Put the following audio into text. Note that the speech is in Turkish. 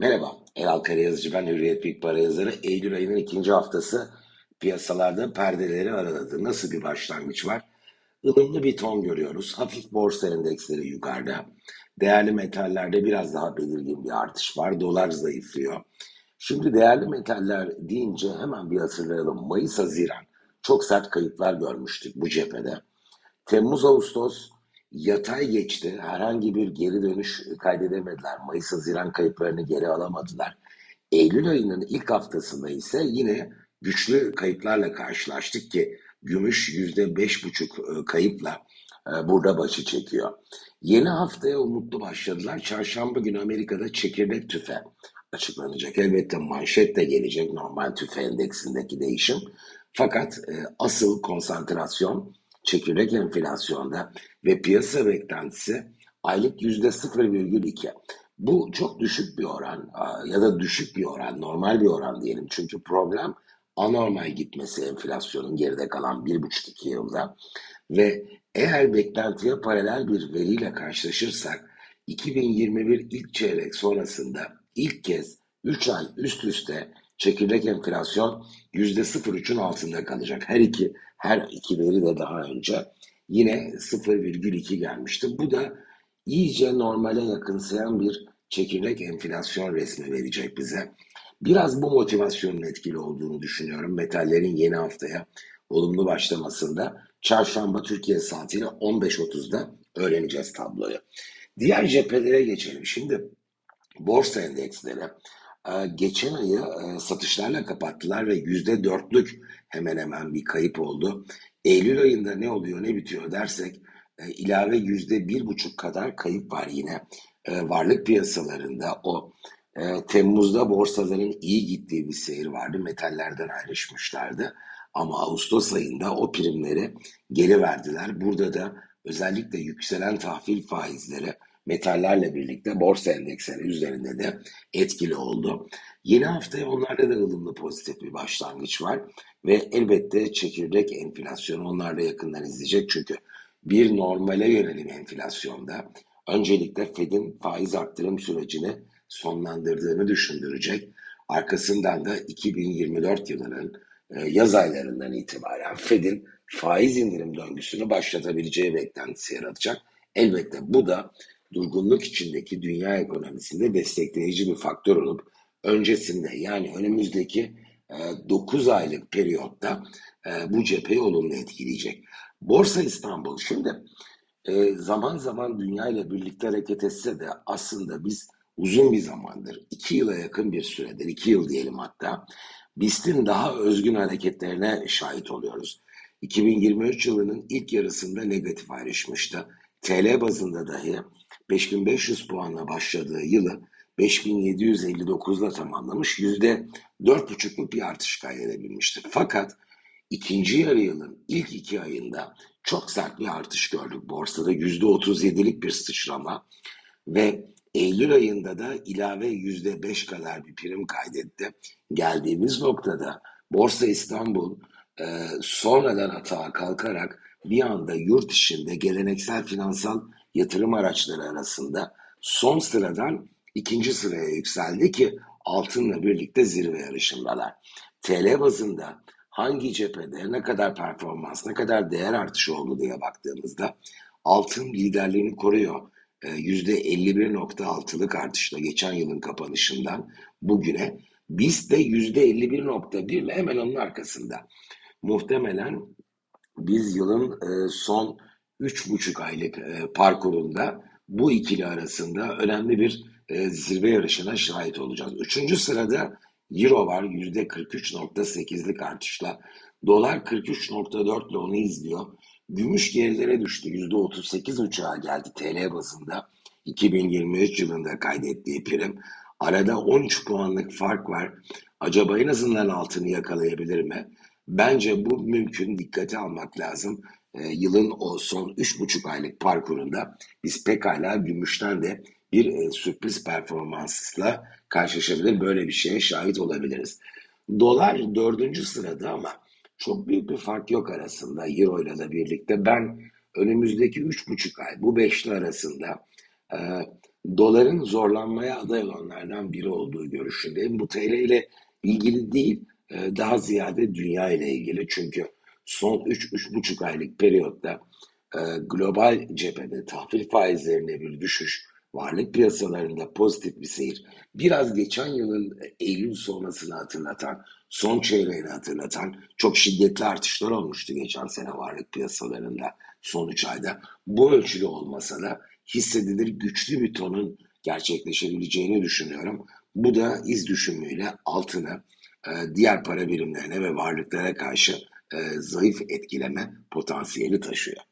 Merhaba, Elal Karayazıcı ben Hürriyet Büyük Para yazarı. Eylül ayının ikinci haftası piyasalarda perdeleri araladı. Nasıl bir başlangıç var? ılımlı bir ton görüyoruz. Hafif borsa endeksleri yukarıda. Değerli metallerde biraz daha belirgin bir artış var. Dolar zayıflıyor. Şimdi değerli metaller deyince hemen bir hatırlayalım. Mayıs-Haziran çok sert kayıplar görmüştük bu cephede. Temmuz-Ağustos yatay geçti. Herhangi bir geri dönüş kaydedemediler. Mayıs-Haziran kayıplarını geri alamadılar. Eylül ayının ilk haftasında ise yine güçlü kayıplarla karşılaştık ki gümüş yüzde beş buçuk e, kayıpla e, burada başı çekiyor. Yeni haftaya umutlu başladılar. Çarşamba günü Amerika'da çekirdek tüfe açıklanacak. Elbette manşet de gelecek normal tüfe endeksindeki değişim. Fakat e, asıl konsantrasyon çekirdek enflasyonda ve piyasa beklentisi aylık yüzde 0,2. Bu çok düşük bir oran ya da düşük bir oran, normal bir oran diyelim. Çünkü problem anormal gitmesi enflasyonun geride kalan bir buçuk iki yılda ve eğer beklentiye paralel bir veriyle karşılaşırsak 2021 ilk çeyrek sonrasında ilk kez 3 ay üst üste çekirdek enflasyon %0,3'ün altında kalacak. Her iki her iki veri de daha önce yine 0,2 gelmişti. Bu da iyice normale yakınsayan bir çekirdek enflasyon resmi verecek bize. Biraz bu motivasyonun etkili olduğunu düşünüyorum. Metallerin yeni haftaya olumlu başlamasında çarşamba Türkiye saatiyle 15.30'da öğreneceğiz tabloyu. Diğer cephelere geçelim. Şimdi borsa endeksleri geçen ayı e, satışlarla kapattılar ve yüzde dörtlük hemen hemen bir kayıp oldu. Eylül ayında ne oluyor ne bitiyor dersek e, ilave yüzde bir buçuk kadar kayıp var yine varlık piyasalarında o e, Temmuz'da borsaların iyi gittiği bir seyir vardı. Metallerden ayrışmışlardı. Ama Ağustos ayında o primleri geri verdiler. Burada da özellikle yükselen tahvil faizleri metallerle birlikte borsa endeksleri üzerinde de etkili oldu. Yeni haftaya onlarda da ılımlı pozitif bir başlangıç var. Ve elbette çekirdek enflasyonu onlar da yakından izleyecek. Çünkü bir normale yönelim enflasyonda öncelikle Fed'in faiz arttırım sürecini sonlandırdığını düşündürecek. Arkasından da 2024 yılının e, yaz aylarından itibaren Fed'in faiz indirim döngüsünü başlatabileceği beklentisi yaratacak. Elbette bu da durgunluk içindeki dünya ekonomisinde destekleyici bir faktör olup öncesinde yani önümüzdeki 9 e, aylık periyotta e, bu cepheyi olumlu etkileyecek. Borsa İstanbul şimdi zaman zaman dünya ile birlikte hareket etse de aslında biz uzun bir zamandır, iki yıla yakın bir süredir, iki yıl diyelim hatta, BIST'in daha özgün hareketlerine şahit oluyoruz. 2023 yılının ilk yarısında negatif ayrışmıştı. TL bazında dahi 5500 puanla başladığı yılı 5759'la tamamlamış, %4,5'luk bir artış kaydedebilmiştir. Fakat ikinci yarı yılın ilk iki ayında çok sert bir artış gördük borsada. %37'lik bir sıçrama ve Eylül ayında da ilave yüzde beş kadar bir prim kaydetti. Geldiğimiz noktada Borsa İstanbul e, sonradan hata kalkarak bir anda yurt içinde geleneksel finansal yatırım araçları arasında son sıradan ikinci sıraya yükseldi ki altınla birlikte zirve yarışındalar. TL bazında hangi cephede ne kadar performans, ne kadar değer artışı oldu diye baktığımızda altın liderliğini koruyor. %51.6'lık ee, artışla geçen yılın kapanışından bugüne biz de %51.1 ile hemen onun arkasında. Muhtemelen biz yılın e, son 3,5 aylık e, parkurunda bu ikili arasında önemli bir e, zirve yarışına şahit olacağız. Üçüncü sırada Euro var %43.8'lik artışla. Dolar 43.4 ile onu izliyor. Gümüş gerilere düştü. %38 uçağa geldi TL bazında. 2023 yılında kaydettiği prim. Arada 13 puanlık fark var. Acaba en azından altını yakalayabilir mi? Bence bu mümkün. Dikkate almak lazım. E, yılın o son 3,5 aylık parkurunda biz pekala gümüşten de bir e, sürpriz performansla karşılaşabilir. Böyle bir şeye şahit olabiliriz. Dolar dördüncü sırada ama çok büyük bir fark yok arasında Euro ile birlikte. Ben önümüzdeki üç buçuk ay bu beşli arasında e, doların zorlanmaya aday olanlardan biri olduğu görüşündeyim. Bu TL ile ilgili değil, e, daha ziyade dünya ile ilgili. Çünkü son 3-3,5 aylık periyotta e, global cephede tahvil faizlerinde bir düşüş, varlık piyasalarında pozitif bir seyir, biraz geçen yılın Eylül sonrasını hatırlatan, son çeyreğini hatırlatan çok şiddetli artışlar olmuştu geçen sene varlık piyasalarında son 3 ayda. Bu ölçülü olmasa da hissedilir güçlü bir tonun gerçekleşebileceğini düşünüyorum. Bu da iz düşümüyle altını e, diğer para birimlerine ve varlıklara karşı e, zayıf etkileme potansiyeli taşıyor.